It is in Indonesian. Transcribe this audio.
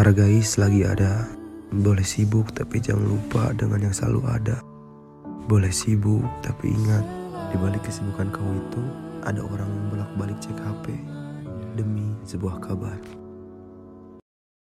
Hargai selagi ada. Boleh sibuk tapi jangan lupa dengan yang selalu ada. Boleh sibuk tapi ingat di balik kesibukan kau itu ada orang yang bolak-balik cek HP demi sebuah kabar.